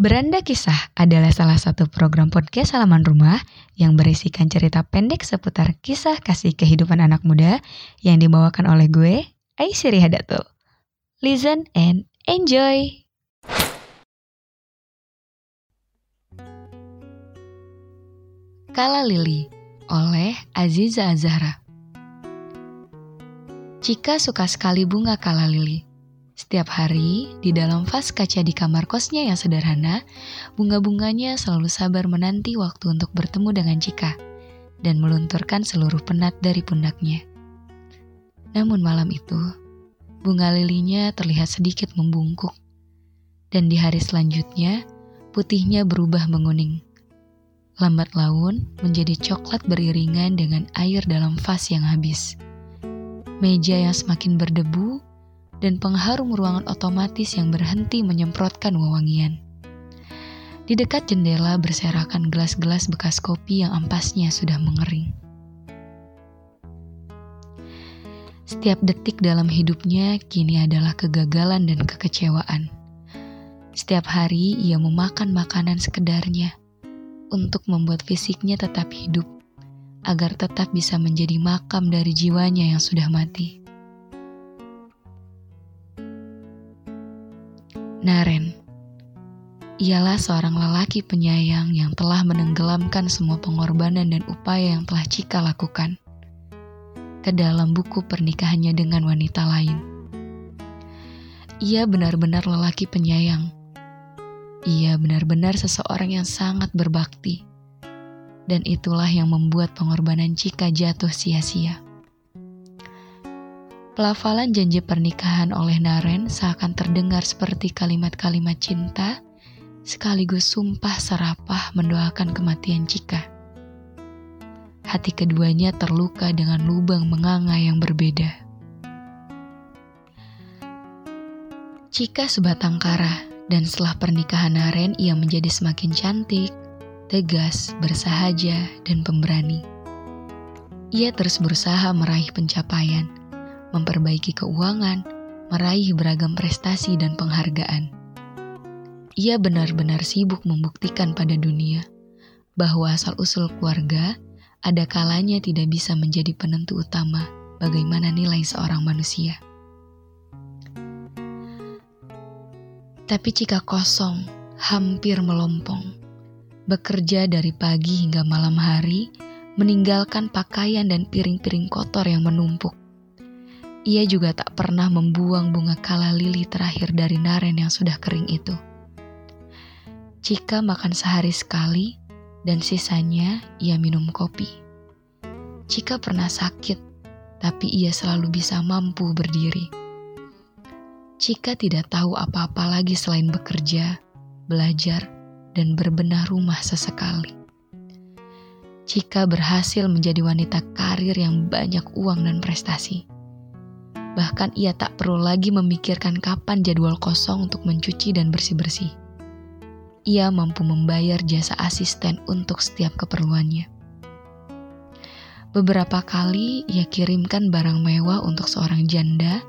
Beranda Kisah adalah salah satu program podcast halaman rumah yang berisikan cerita pendek seputar kisah kasih kehidupan anak muda yang dibawakan oleh gue, Aisyri Hadatul. Listen and enjoy! Kala Lili oleh Aziza Azhara Cika suka sekali bunga kala lili. Setiap hari, di dalam vas kaca di kamar kosnya yang sederhana, bunga-bunganya selalu sabar menanti waktu untuk bertemu dengan Cika dan melunturkan seluruh penat dari pundaknya. Namun malam itu, bunga lilinya terlihat sedikit membungkuk, dan di hari selanjutnya, putihnya berubah menguning. Lambat laun menjadi coklat beriringan dengan air dalam vas yang habis. Meja yang semakin berdebu dan pengharum ruangan otomatis yang berhenti menyemprotkan wewangian. Di dekat jendela berserakan gelas-gelas bekas kopi yang ampasnya sudah mengering. Setiap detik dalam hidupnya kini adalah kegagalan dan kekecewaan. Setiap hari ia memakan makanan sekedarnya untuk membuat fisiknya tetap hidup, agar tetap bisa menjadi makam dari jiwanya yang sudah mati. Naren Ialah seorang lelaki penyayang yang telah menenggelamkan semua pengorbanan dan upaya yang telah Cika lakukan ke dalam buku pernikahannya dengan wanita lain. Ia benar-benar lelaki penyayang. Ia benar-benar seseorang yang sangat berbakti. Dan itulah yang membuat pengorbanan Cika jatuh sia-sia. Pelafalan janji pernikahan oleh Naren seakan terdengar seperti kalimat-kalimat cinta, sekaligus sumpah serapah mendoakan kematian Cika. Hati keduanya terluka dengan lubang menganga yang berbeda. Cika sebatang kara, dan setelah pernikahan Naren ia menjadi semakin cantik, tegas, bersahaja, dan pemberani. Ia terus berusaha meraih pencapaian, memperbaiki keuangan, meraih beragam prestasi dan penghargaan. Ia benar-benar sibuk membuktikan pada dunia bahwa asal-usul keluarga ada kalanya tidak bisa menjadi penentu utama bagaimana nilai seorang manusia. Tapi jika kosong, hampir melompong, bekerja dari pagi hingga malam hari, meninggalkan pakaian dan piring-piring kotor yang menumpuk, ia juga tak pernah membuang bunga kala lili terakhir dari Naren yang sudah kering itu. Cika makan sehari sekali dan sisanya ia minum kopi. Cika pernah sakit, tapi ia selalu bisa mampu berdiri. Cika tidak tahu apa-apa lagi selain bekerja, belajar, dan berbenah rumah sesekali. Cika berhasil menjadi wanita karir yang banyak uang dan prestasi. Bahkan ia tak perlu lagi memikirkan kapan jadwal kosong untuk mencuci dan bersih-bersih. Ia mampu membayar jasa asisten untuk setiap keperluannya. Beberapa kali ia kirimkan barang mewah untuk seorang janda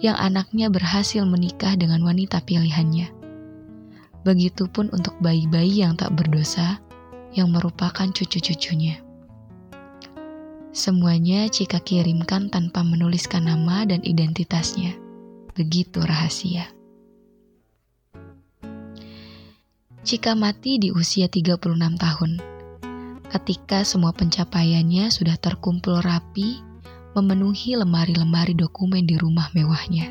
yang anaknya berhasil menikah dengan wanita pilihannya. Begitupun untuk bayi-bayi yang tak berdosa yang merupakan cucu-cucunya. Semuanya Cika kirimkan tanpa menuliskan nama dan identitasnya. Begitu rahasia. Cika mati di usia 36 tahun. Ketika semua pencapaiannya sudah terkumpul rapi, memenuhi lemari-lemari dokumen di rumah mewahnya.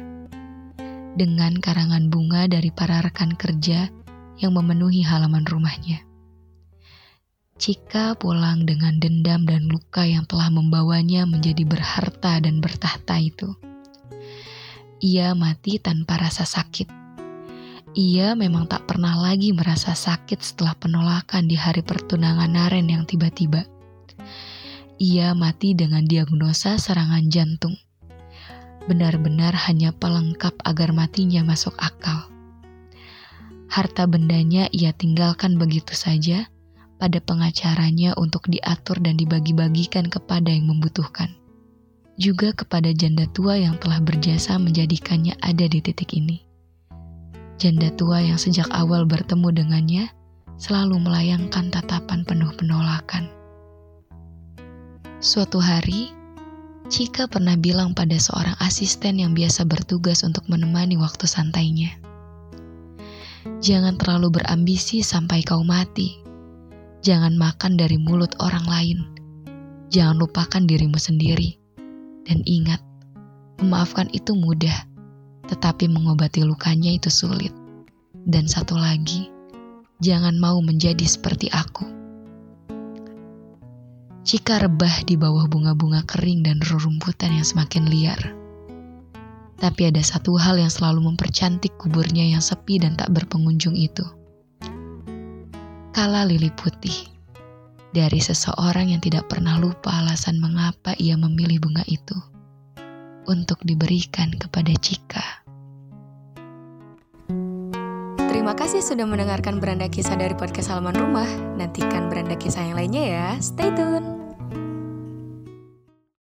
Dengan karangan bunga dari para rekan kerja yang memenuhi halaman rumahnya. Cika pulang dengan dendam dan luka yang telah membawanya menjadi berharta dan bertahta itu. Ia mati tanpa rasa sakit. Ia memang tak pernah lagi merasa sakit setelah penolakan di hari pertunangan Naren yang tiba-tiba. Ia mati dengan diagnosa serangan jantung. Benar-benar hanya pelengkap agar matinya masuk akal. Harta bendanya ia tinggalkan begitu saja pada pengacaranya untuk diatur dan dibagi-bagikan kepada yang membutuhkan. Juga kepada janda tua yang telah berjasa menjadikannya ada di titik ini. Janda tua yang sejak awal bertemu dengannya selalu melayangkan tatapan penuh penolakan. Suatu hari, Cika pernah bilang pada seorang asisten yang biasa bertugas untuk menemani waktu santainya. Jangan terlalu berambisi sampai kau mati. Jangan makan dari mulut orang lain. Jangan lupakan dirimu sendiri. Dan ingat, memaafkan itu mudah, tetapi mengobati lukanya itu sulit. Dan satu lagi, jangan mau menjadi seperti aku. Cika rebah di bawah bunga-bunga kering dan rerumputan yang semakin liar. Tapi ada satu hal yang selalu mempercantik kuburnya yang sepi dan tak berpengunjung itu. Kala lili putih dari seseorang yang tidak pernah lupa alasan mengapa ia memilih bunga itu untuk diberikan kepada Cika. Terima kasih sudah mendengarkan beranda kisah dari podcast halaman rumah. Nantikan beranda kisah yang lainnya ya. Stay tune.